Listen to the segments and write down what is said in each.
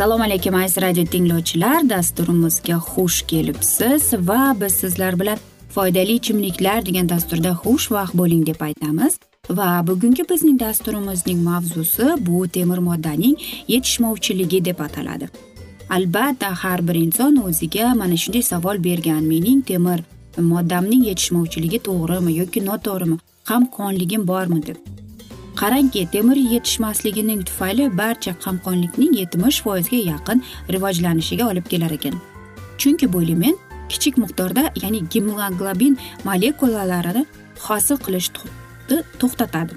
assalomu alaykum aziz radio tinglovchilar. Dasturimizga xush kelibsiz va biz sizlar bilan foydali ichimliklar degan dasturda xushvaqt bo'ling deb aytamiz. Va bugungi bizning dasturimizning mavzusi bu temir moddaning yetishmovchiligi deb ataladi. Albatta har bir inson o'ziga mana shunday savol bergan mening temir moddamning yetishmovchiligi to'g'rimi yoki noto'g'rimi qamqonligim bormi deb. Qarangki temir yetishmasligining tufayli barcha qamqonlikning yetmish foizga yaqin rivojlanishiga olib kelar ekan. Chunki bu element kichik miqdorda ya'ni gemoglobin molekulalarini hosil qilishni to'xtatadi.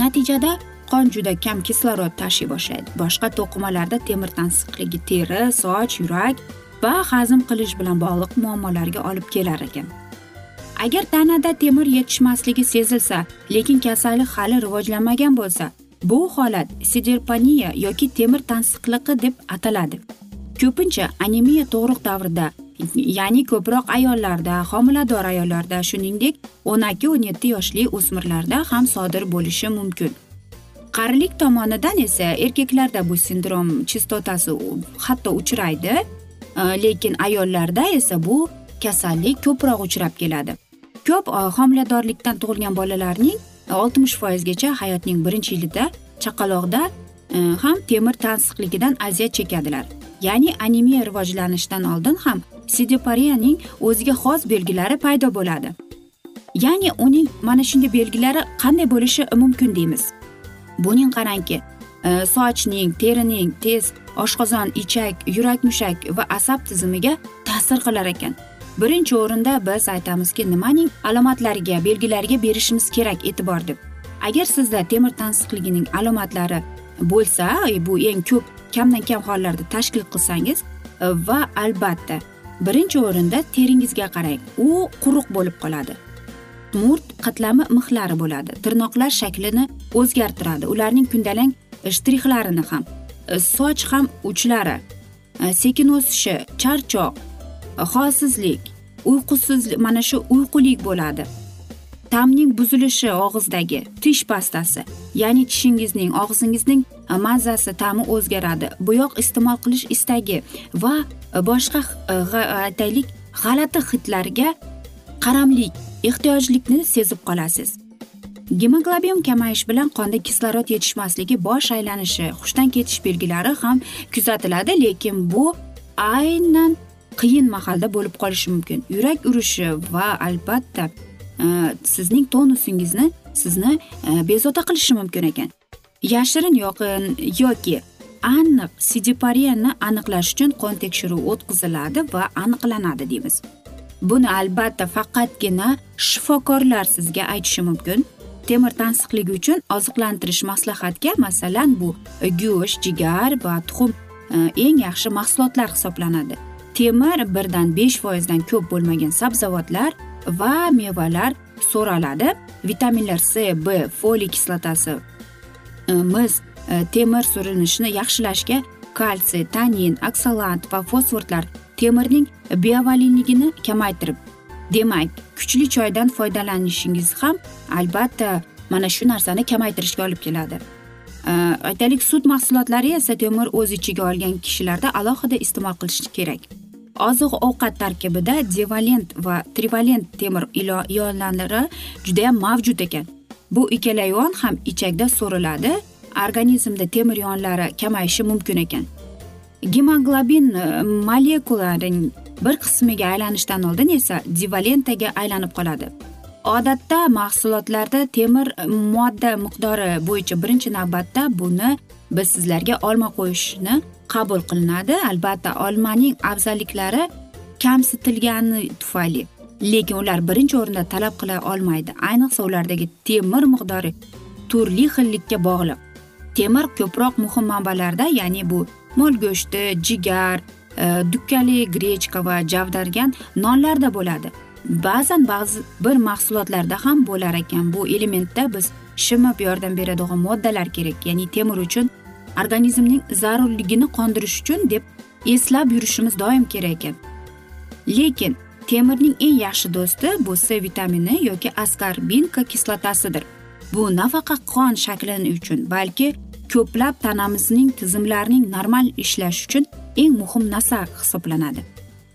Natijada qon juda kam kislorod tashiy boshlaydi. Boshqa to'qimalarda temir tansiqligi teri soch yurak va hazm qilish bilan bog'liq muammolarga olib kelar ekan. Agar tanada temir yetishmasligi sezilsa lekin kasallik hali rivojlanmagan bo'lsa bu holat siderpaniya yoki temir tansiqliqi deb ataladi. Ko'pincha anemiya tug'ruq davrida ya'ni ko'proq ayollarda homilador ayollarda shuningdek o'n ikki o'n yetti yoshli o'smirlarda ham sodir bo'lishi mumkin. Qarilik tomonidan esa erkaklarda bu sindrom chistotasi hatto uchraydi. Э, lekin ayollarda esa bu kasallik ko'proq uchrab keladi. Ko'p e, homiladorlikdan tug'ilgan bolalarning oltmish foizgacha hayotning birinchi yilida chaqaloqda e, ham temir tansiqligidan aziyat chekadilar. Ya'ni anemiya rivojlanishidan oldin ham sidepariyaning o'ziga xos belgilari paydo bo'ladi. Ya'ni uning mana shunday belgilari qanday bo'lishi mumkin deymiz. Buning qarangki sochning terining tez oshqozon ichak yurak mushak va asab tizimiga ta'sir qilar ekan birinchi o'rinda biz aytamizki nimaning alomatlariga belgilariga berishimiz kerak e'tibor deb agar sizda temir tansiqligining alomatlari bo'lsa bu eng ko'p kamdan kam hollarda tashkil qilsangiz э, va albatta birinchi o'rinda teringizga qarang u quruq bo'lib qoladi. Murt qatlami mixlari bo'ladi tirnoqlar shaklini o'zgartiradi. Ularning kundalang shtrixlarini ham e, soch ham uchlari e, sekin o'sishi charchoq e, holsizlik uyqusizlik mana shu uyqulik bo'ladi. Ta'mning buzilishi og'izdagi tish pastasi ya'ni tishingizning og'zingizning mazasi ta'mi o'zgaradi. Bo'yoq iste'mol qilish istagi va boshqa aytaylik g'alati hidlarga qaramlik ehtiyojlikni sezib qolasiz. Gemoglobin kamayishi bilan qonda kislorod yetishmasligi bosh aylanishi hushdan ketish belgilari ham kuzatiladi lekin bu aynan qiyin mahalda bo'lib qolishi mumkin. Yurak urishi va albatta e, sizning tonusingizni sizni e, bezovta qilishi mumkin ekan. Yashirin yoqin yoki aniq sidipariyani aniqlash uchun qon tekshiruvi o'tkaziladi va aniqlanadi deymiz. Buni albatta faqatgina shifokorlar sizga aytishi mumkin. Temir tansiqligi uchun oziqlantirish maslahatga masalan bu go'sht jigar va tuxum e, eng yaxshi mahsulotlar hisoblanadi. Temir birdan besh foizdan ko'p bo'lmagan sabzavotlar va mevalar so'raladi. Vitaminlar c b foliy kislotasi e, mis e, temir surinishini yaxshilashga kalsiy tanin oksalant va fosforlar temirning biovalinligini kamaytirib demak kuchli choydan foydalanishingiz ham albatta mana shu narsani kamaytirishga olib keladi. Aytaylik sut mahsulotlari esa temir o'z ichiga olgan kishilarda alohida iste'mol qilish kerak. Oziq ovqat tarkibida devalent va trivalent temir ionlari judayam mavjud ekan. Bu ikkala ion ham ichakda so'riladi organizmda temir ionlari kamayishi mumkin ekan. Gemoglobin e, molekularining bir qismiga aylanishdan oldin esa divalentaga aylanib qoladi. Odatda mahsulotlarda temir modda miqdori bo'yicha birinchi navbatda buni biz sizlarga olma qo'yishni qabul qilinadi. Albatta olmaning afzalliklari kamsitilgani tufayli lekin ular birinchi o'rinda talab qila olmaydi. Ayniqsa ulardagi temir miqdori turli xillikka bog'liq. Temir ko'proq muhim manbalarda ya'ni bu mol go'shti jigar Э, dukkali grechka va javdargan nonlarda bo'ladi. Ba'zan ba'zi bir mahsulotlarda ham bo'lar ekan. Bu elementda biz shimib yordam beradigan moddalar kerak ya'ni temir uchun organizmning zarurligini qondirish uchun deb eslab yurishimiz doim kerak ekan. Lekin temirning eng yaxshi do'sti bu c vitamini yoki askarbinka kislotasidir bu nafaqat qon shaklini uchun balki ko'plab tanamizning tizimlarining normal ishlashi uchun eng muhim narsa hisoblanadi.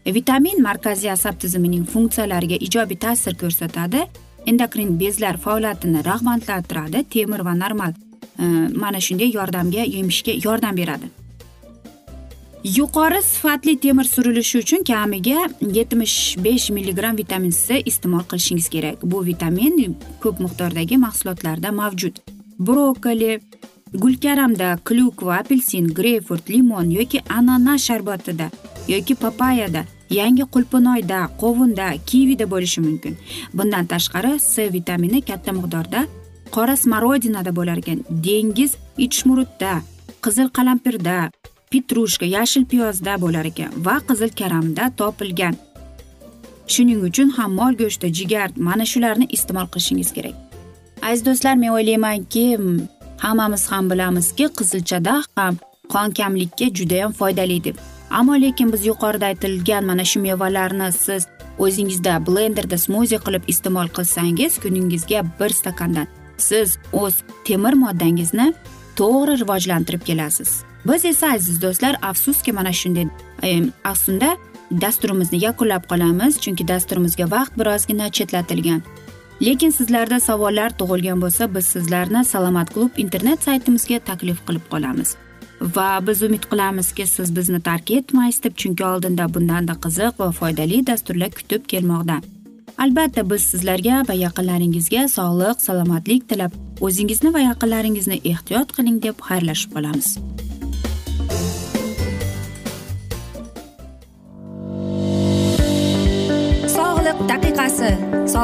Vitamin markaziy asab tizimining funksiyalariga ijobiy ta'sir ko'rsatadi. Endokrin bezlar faoliyatini rag'batlantiradi temir va normal e, mana shunday yordamga yemishga yordam beradi. Yuqori sifatli temir surilishi uchun kamiga yetmish besh milligramm vitamin c iste'mol qilishingiz kerak. Bu vitamin ko'p miqdordagi mahsulotlarda mavjud. Brokkoli gulkaramda klyukva apelsin greyfurt limon yoki ananas sharbatida yoki papayada yangi qulpinoyda qovunda kivida bo'lishi mumkin. Bundan tashqari c vitamini katta miqdorda qora smorodinada bo'lar ekan dengiz ichishmurutda qizil qalampirda petrushka yashil piyozda bo'lar ekan va qizil karamda topilgan. Shuning uchun ham mol go'shti jigar mana shularni iste'mol qilishingiz kerak. Aziz do'stlar men o'ylaymanki hammamiz ham bilamizki qizilchada ham qon kamlikka judayam foydali deb ammo lekin biz yuqorida aytilgan mana shu mevalarni siz o'zingizda blenderda smuzi qilib iste'mol qilsangiz kuningizga bir stakandan siz o'z temir moddangizni to'g'ri rivojlantirib kelasiz. Biz esa aziz do'stlar afsuski mana shunday afsunda dasturimizni yakunlab qolamiz chunki dasturimizga vaqt birozgina chetlatilgan. Lekin sizlarda savollar tug'ilgan bo'lsa biz sizlarni salomat klub internet saytimizga taklif qilib qolamiz. Va biz umid qilamizki siz bizni tark etmaysiz deb chunki oldinda bundanda qiziq va foydali dasturlar kutib kelmoqda. Albatta biz sizlarga va yaqinlaringizga sog'lik salomatlik tilab o'zingizni va yaqinlaringizni ehtiyot qiling deb xayrlashib qolamiz.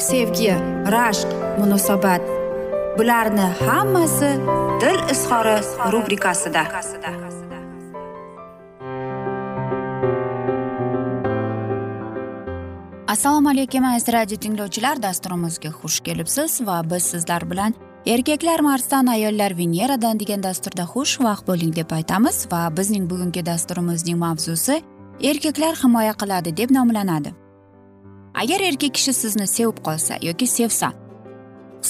sevgi rashq munosabat. Bularni hammasi dil izhori rubrikasida. Assalomu alaykum aziz radio tinglovchilar. Dasturimizga xush kelibsiz va biz sizlar bilan erkaklar marsdan ayollar veneradan degan dasturda xushvaqt bo'ling deb aytamiz va bizning bugungi dasturimizning mavzusi erkaklar himoya qiladi deb nomlanadi. Agar erkak kishi sizni sevib qolsa yoki sevsa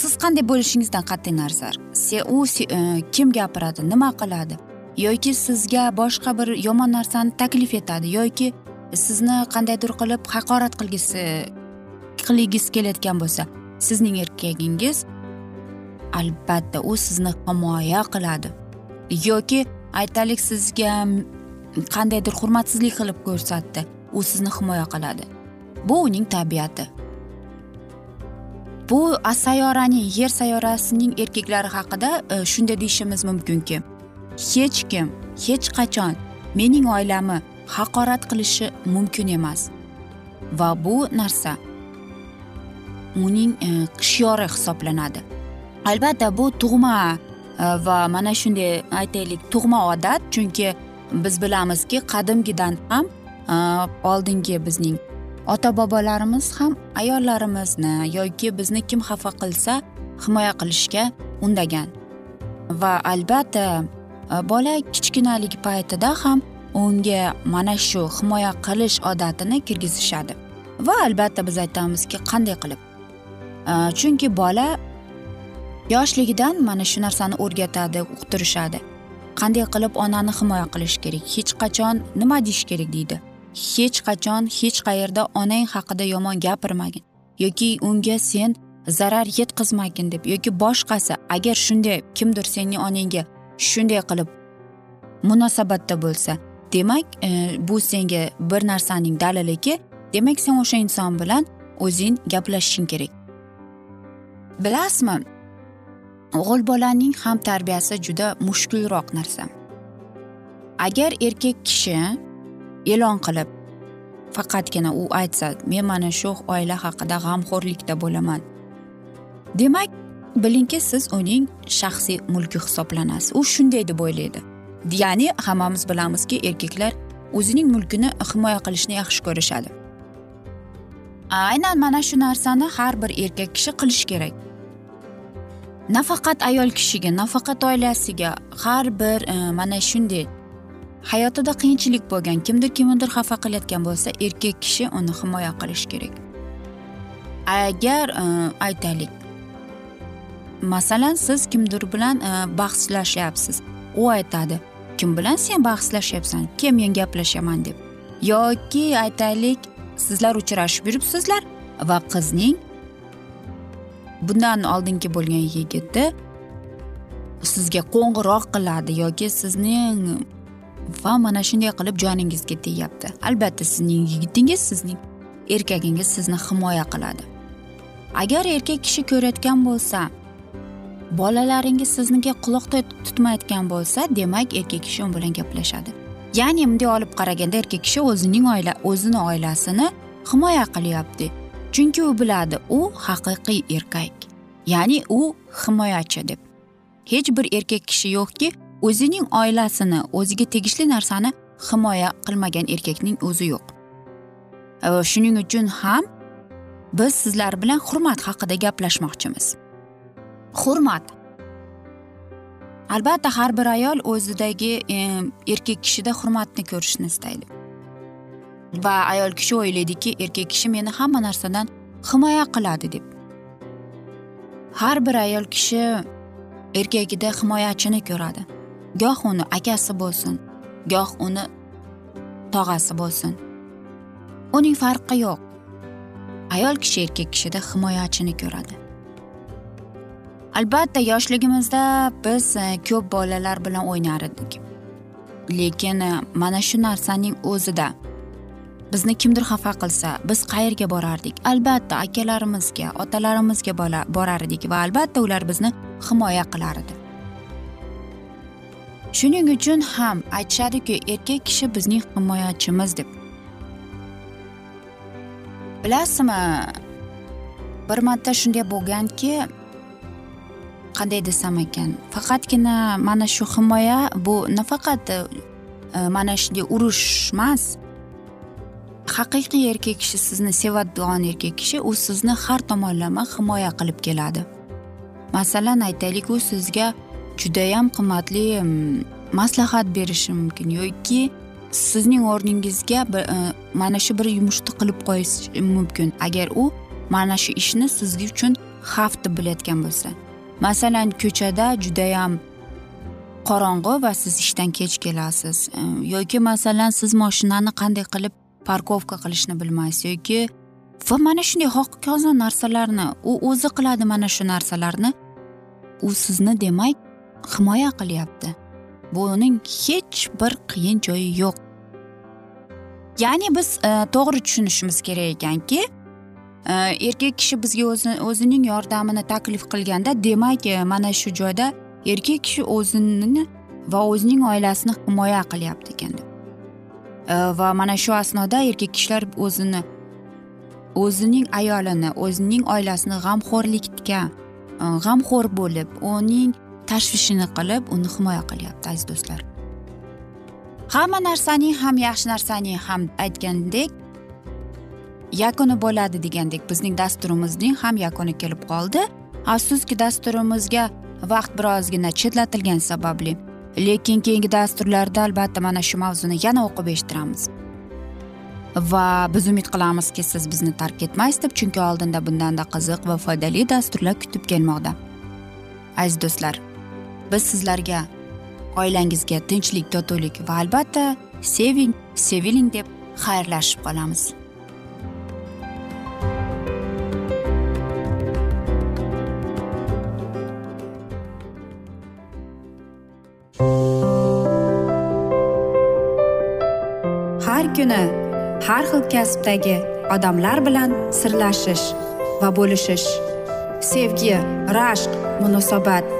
siz qanday bo'lishingizdan qat'iy nazar u e, kim gapiradi nima qiladi yoki sizga boshqa bir yomon narsani taklif etadi yoki sizni qandaydir qilib haqorat qilgisi qilgisi kelayotgan bo'lsa sizning erkagingiz albatta u sizni himoya qiladi. Yoki aytaylik sizga qandaydir hurmatsizlik qilib ko'rsatdi u sizni himoya qiladi. Bu uning tabiati. Bu sayyoraning yer sayyorasining erkaklari haqida e, shunday deyishimiz mumkinki hech kim hech qachon mening oilamni haqorat qilishi mumkin emas. Va bu narsa uning e, shiori hisoblanadi. Albatta bu tug'ma e, va mana shunday aytaylik tug'ma odat chunki biz bilamizki qadimgidan ham oldingi bizning ota bobolarimiz ham ayollarimizni yoki bizni kim xafa qilsa himoya qilishga undagan. Va albatta e, bola kichkinalik paytida ham unga mana shu himoya qilish odatini kirgizishadi. Va albatta biz aytamizki qanday qilib? E, chunki bola yoshligidan mana shu narsani o'rgatadi uqtirishadi. Qanday qilib onani himoya qilish kerak? Hech qachon nima deyish kerak deydi. Hech qachon hech qayerda onang haqida yomon gapirmagin yoki unga sen zarar yetkazmagin deb yoki boshqasi agar shunday kimdir sening onangga shunday qilib munosabatda bo'lsa demak e, bu senga bir narsaning daliliki demak sen o'sha inson bilan o'zing gaplashishing kerak. Bilasizmi o'g'il bolaning ham tarbiyasi juda mushkulroq narsa. Agar erkak kishi e'lon qilib faqatgina u aytsa men mana shu oila haqida g'amxo'rlikda bo'laman. Demak bilingki siz uning shaxsiy mulki hisoblanasiz. U shunday deb o'ylaydi. Ya'ni hammamiz bilamizki erkaklar o'zining mulkini himoya qilishni yaxshi ko'rishadi. Aynan mana shu narsani har bir erkak kishi qilishi kerak. Nafaqat ayol kishiga nafaqat oilasiga har bir e, mana shunday hayotida qiyinchilik bo'lgan kimdir kimnidir xafa qilayotgan bo'lsa erkak kishi uni himoya qilishi kerak. Agar e, aytaylik. Masalan siz kimdir bilan e, bahslashyapsiz. U aytadi kim bilan sen bahslashyapsan? Kim men gaplashaman? deb. Yoki aytaylik sizlar uchrashib yuribsizlar va qizning bundan oldingi bo'lgan yigiti sizga qo'ng'iroq qiladi yoki sizning va mana shunday qilib joningizga tegyapti albatta sizning yigitingiz sizning erkagingiz sizni himoya qiladi. Agar erkak kishi ko'rayotgan bo'lsa bolalaringiz sizniga quloq tutmayotgan bo'lsa demak erkak kishi u bilan gaplashadi. Ya'ni bunday olib qaraganda erkak kishi o'zining oila o'zini oilasini himoya qilyapti. Chunki u biladi u haqiqiy erkak. Ya'ni u himoyachi deb. Hech bir erkak kishi yo'qki o'zining oilasini o'ziga tegishli narsani himoya qilmagan erkakning o'zi yo'q. E, shuning uchun ham biz sizlar bilan hurmat haqida gaplashmoqchimiz. Hurmat. Albatta har bir ayol o'zidagi e, erkak kishida hurmatni ko'rishni istaydi. Va ayol kishi o'ylaydiki erkak kishi meni hamma narsadan himoya qiladi deb. Har bir ayol kishi erkagida himoyachini ko'radi. Goh uni akasi bo'lsin goh uni tog'asi bo'lsin. Uning farqi yo'q. Ayol kishi erkak kishida himoyachini ko'radi. Albatta yoshligimizda biz e, ko'p bolalar bilan o'ynar edik lekin e, mana shu narsaning o'zida bizni kimdir xafa qilsa biz qayerga borardik? Albatta akalarimizga otalarimizga borar edik va albatta ular bizni himoya qilar edi shuning uchun ham aytishadiki erkak kishi bizning himoyachimiz deb. Bilasizmi bir marta shunday bo'lganki qanday desam ekan faqatgina mana shu himoya bu nafaqat e, mana shunday urush emas. Haqiqiy erkak kishi sizni sevadigan erkak kishi u sizni har tomonlama himoya qilib keladi. Masalan aytaylik u sizga judayam qimmatli maslahat berishi mumkin yoki sizning o'rningizga e, mana shu bir yumushni qilib qo'yishi mumkin. Agar u mana shu ishni siz uchun xavf deb bilayotgan bo'lsa. Masalan ko'chada judayam qorong'i va siz ishdan kech kelasiz. E, yoki masalan siz moshinani qanday qilib parkovka qilishni bilmaysiz yoki va mana shunday hokazo narsalarni u o'zi qiladi mana shu narsalarni. U sizni demak himoya qilyapti. Buning hech bir qiyin joyi yo'q. Ya'ni biz e, to'g'ri tushunishimiz kerak ekanki e, erkak kishi bizga o'zining yordamini taklif qilganda demak e, mana shu joyda erkak kishi o'zini va o'zining oilasini himoya qilyapti ekan deb. Va mana shu asnoda erkak kishilar o'zini o'zining ayolini o'zining oilasini g'amxo'rlikka g'amxo'r bo'lib uning tashvishini qilib uni himoya qilyapti aziz do'stlar. Hamma narsaning ham yaxshi narsaning ham aytgandek yakuni bo'ladi degandek bizning dasturimizning ham yakuni kelib qoldi. Afsuski dasturimizga vaqt birozgina chetlatilgani sababli lekin keyingi dasturlarda albatta mana shu mavzuni yana o'qib eshittiramiz. Va biz umid qilamizki siz bizni tark etmaysiz deb chunki oldinda bundanda qiziq va foydali dasturlar kutib kelmoqda. Aziz do'stlar biz sizlarga oilangizga tinchlik totuvlik va albatta seving seviling deb xayrlashib qolamiz. Har kuni har xil kasbdagi odamlar bilan sirlashish va bo'lishish sevgi rashq munosabat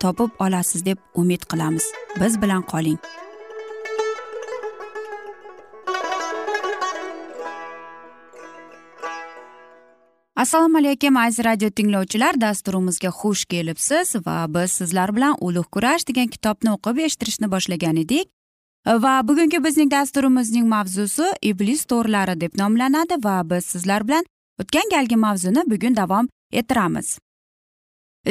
topib olasiz deb umid qilamiz. Biz bilan qoling. Assalomu alaykum aziz radio tinglovchilar. Dasturimizga xush kelibsiz va biz sizlar bilan ulug' kurash degan kitobni o'qib eshittirishni boshlagan edik. Va bugungi bizning dasturimizning mavzusi iblis to'rlari deb nomlanadi va biz sizlar bilan o'tgan galgi mavzuni bugun davom ettiramiz.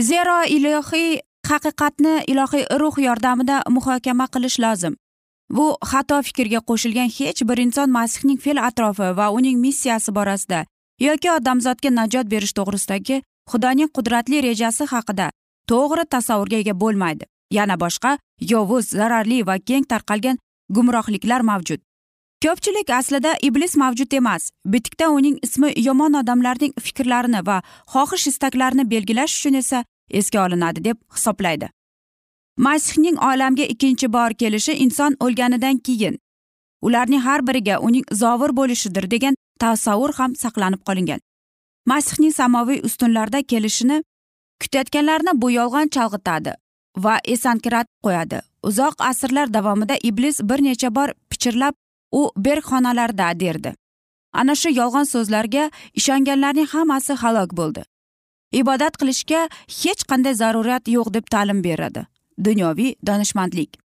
Zero ilohiy haqiqatni ilohiy ruh yordamida muhokama qilish lozim. Bu xato fikrga qo'shilgan hech bir inson masihning fe'l atrofi va uning missiyasi borasida yoki odamzodga najot berish to'g'risidagi xudoning qudratli rejasi haqida to'g'ri tasavvurga ega bo'lmaydi. Yana boshqa yovuz zararli va keng tarqalgan gumrohliklar mavjud. Ko'pchilik aslida iblis mavjud emas bitikda uning ismi yomon odamlarning fikrlarini va xohish istaklarini belgilash uchun esa esga olinadi deb hisoblaydi. Masihning olamga ikkinchi bor kelishi inson o'lganidan keyin ularning har biriga uning zovur bo'lishidir degan tasavvur ham saqlanib qolingan. Masihning samoviy ustunlarda kelishini kutayotganlarni bu yolg'on chalg'itadi va esankiratib qo'yadi. Uzoq asrlar davomida iblis bir necha bor pichirlab u berkxonalarda derdi. Ana shu yolg'on so'zlarga ishonganlarning hammasi halok bo'ldi. Ibodat qilishga hech qanday zarurat yo'q deb ta'lim beradi. Dunyoviy donishmandlik.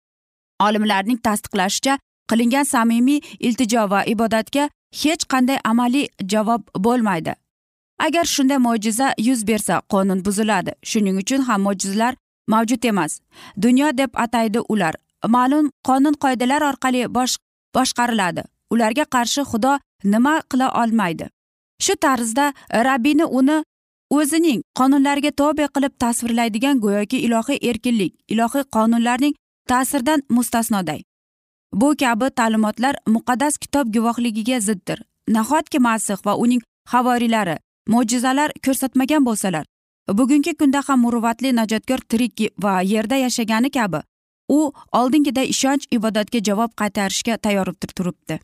Olimlarning tasdiqlashicha qilingan samimiy iltijo va ibodatga hech qanday amaliy javob bo'lmaydi. Agar shunday mo'jiza yuz bersa qonun buziladi. Shuning uchun ham mo'jizalar mavjud emas. Dunyo deb ataydi ular. Ma'lum qonun qoidalar orqali bosh boshqariladi. Ularga qarshi xudo nima qila olmaydi? Shu tarzda rabbiyni uni o'zining qonunlariga tobe qilib tasvirlaydigan go'yoki ilohiy erkinlik ilohiy qonunlarning ta'siridan mustasnoday. Bu kabi ta'limotlar muqaddas kitob guvohligiga ziddir. Nahotki masih va uning havoriylari mo'jizalar ko'rsatmagan bo'lsalar bugungi kunda ham muruvvatli najotkor tirik va yerda yashagani kabi u oldingiday ishonch ibodatga javob qaytarishga tayyor turibdi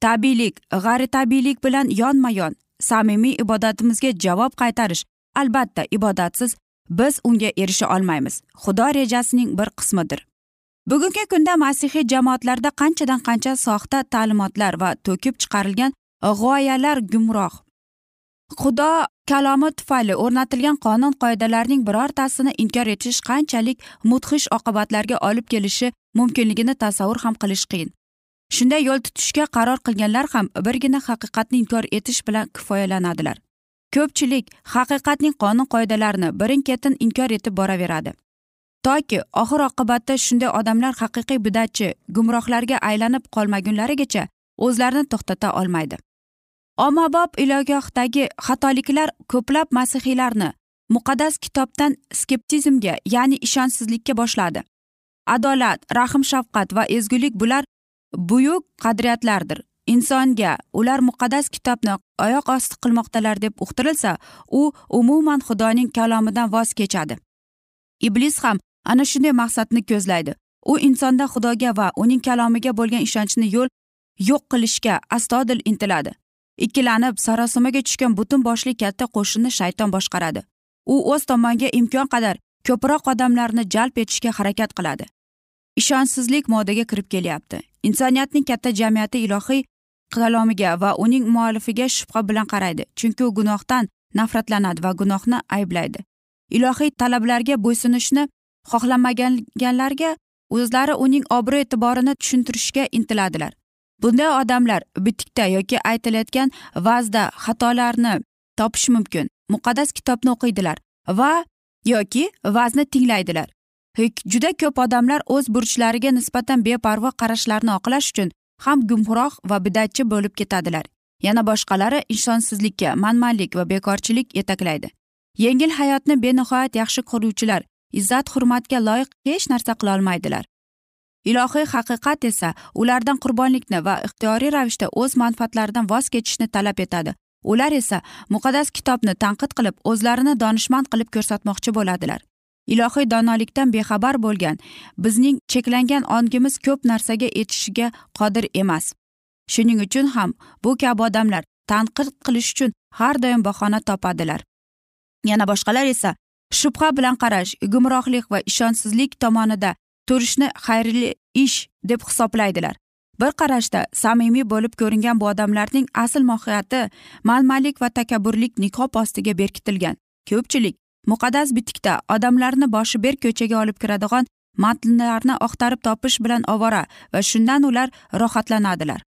tabiiylik g'ayri tabiiylik bilan yonma yon samimiy ibodatimizga javob qaytarish. Albatta ibodatsiz biz unga erisha olmaymiz. Xudo rejasining bir qismidir. Bugungi kunda masihiy jamoatlarda qanchadan qancha soxta ta'limotlar va to'kib chiqarilgan g'oyalar gumroh. Xudo kalomi tufayli o'rnatilgan qonun qoidalarning birortasini inkor etish qanchalik mudhish oqibatlarga olib kelishi mumkinligini tasavvur ham qilish qiyin. Shunday yo'l tutishga qaror qilganlar ham birgina haqiqatni inkor etish bilan kifoyalanadilar. Ko'pchilik haqiqatning qonun qoidalarini birin ketin inkor etib boraveradi. Toki oxir oqibatda shunday odamlar haqiqiy bidatchi gumrohlarga aylanib qolmagunlarigacha o'zlarini to'xtata olmaydi. Ommabop ilogohdagi xatoliklar ko'plab masihiylarni muqaddas kitobdan skeptizmga ya'ni ishonchsizlikka boshladi. Adolat rahm shafqat va ezgulik bular buyuk qadriyatlardir. Insonga ular muqaddas kitobni oyoq osti qilmoqdalar deb uqtirilsa u umuman xudoning kalomidan voz kechadi. Iblis ham ana shunday maqsadni ko'zlaydi. U insonda xudoga va uning kalomiga bo'lgan ishonchni yo'l yo'q qilishga astodil intiladi. Ikkilanib sarosimaga tushgan butun boshli katta qo'shinni shayton boshqaradi. U o'z tomoniga imkon qadar ko'proq odamlarni jalb etishga harakat qiladi. Ishonchsizlik modaga kirib kelyapti. Insoniyatning katta jamiyati ilohiy kalomiga va uning muallifiga shubha bilan qaraydi chunki u gunohdan nafratlanadi va gunohni ayblaydi. Ilohiy talablarga bo'ysunishni xohlamaganlarga o'zlari uning obro' e'tiborini tushuntirishga intiladilar. Bunday odamlar bitikda yoki aytilayotgan va'zda xatolarni topish mumkin muqaddas kitobni o'qiydilar va yoki va'zni tinglaydilar. Juda ko'p odamlar o'z burchlariga nisbatan beparvo qarashlarni oqlash uchun ham gumroh va bidatchi bo'lib ketadilar. Yana boshqalari ishonchsizlikka manmanlik va bekorchilik yetaklaydi. Yengil hayotni benihoyat yaxshi ko'ruvchilar izzat hurmatga loyiq hech narsa qilolmaydilar ilohiy haqiqat esa ulardan qurbonlikni va ixtiyoriy ravishda o'z manfaatlaridan voz kechishni talab etadi. Ular esa muqaddas kitobni tanqid qilib o'zlarini donishmand qilib ko'rsatmoqchi bo'ladilar. Ilohiy donolikdan bexabar bo'lgan bizning cheklangan ongimiz ko'p narsaga yetishishga qodir emas. Shuning uchun ham bu kabi odamlar tanqid qilish uchun har doim bahona topadilar. Yana boshqalar esa shubha bilan qarash gumrohlik va ishonchsizlik tomonida turishni xayrli ish deb hisoblaydilar. Bir qarashda samimiy bo'lib ko'ringan bu odamlarning asl mohiyati manmanlik va takabburlik niqob ostiga berkitilgan. Ko'pchilik muqaddas bitikda odamlarni boshi berk ko'chaga olib kiradigan matnlarni oqtarib topish bilan ovora va shundan ular rohatlanadilar.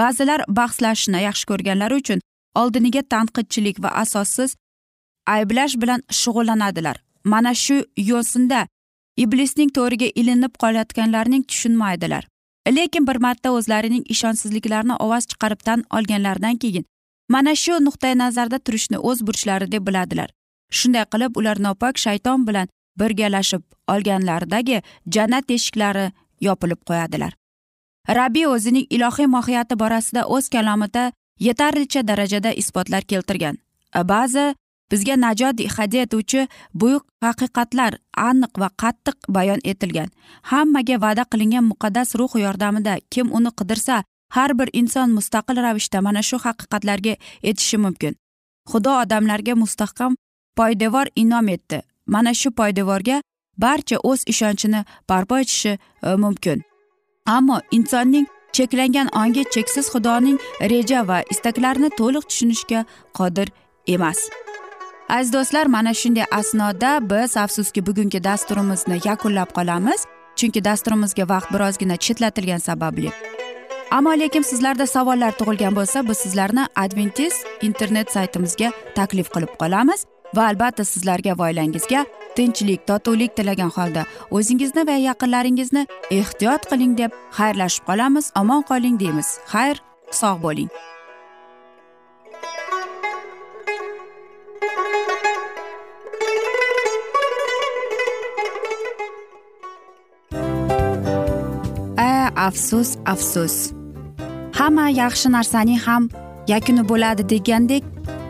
Ba'zilar bahslashishni yaxshi ko'rganlari uchun oldiniga tanqidchilik va asossiz ayblash bilan shug'ullanadilar. Mana shu yo'sinda iblisning to'riga ilinib qolayotganlarning tushunmaydilar. Lekin bir marta o'zlarining ishonchsizliklarini ovoz chiqarib tan olganlaridan keyin mana shu nuqtai nazarda turishni o'z burchlari deb biladilar. Shunday qilib ular nopok shayton bilan birgalashib olganlaridagi jannat eshiklari yopilib qo'yadilar. Rabbiy o'zining ilohiy mohiyati borasida o'z kalomida yetarlicha darajada isbotlar keltirgan. Ba'zi bizga najot hadya etuvchi buyuk haqiqatlar aniq va qattiq bayon etilgan. Hammaga va'da qilingan muqaddas ruh yordamida kim uni qidirsa har bir inson mustaqil ravishda mana shu haqiqatlarga etishi mumkin. Xudo odamlarga mustahkam poydevor inom etdi. Mana shu poydevorga barcha o'z ishonchini barpo etishi e, mumkin. Ammo insonning cheklangan ongi cheksiz xudoning reja va istaklarini to'liq tushunishga qodir emas. Aziz do'stlar mana shunday asnoda biz afsuski bugungi dasturimizni yakunlab qolamiz. Chunki dasturimizga vaqt birozgina chetlatilgani sababli. Ammo lekin sizlarda savollar tug'ilgan bo'lsa biz sizlarni adventis internet saytimizga taklif qilib qolamiz. Va albatta sizlarga va oilangizga tinchlik totuvlik tilagan holda o'zingizni va yaqinlaringizni ehtiyot qiling deb xayrlashib qolamiz omon qoling deymiz. Xayr sog' bo'ling. Afsus afsus. Hamma yaxshi narsaning ham yakuni bo'ladi degandek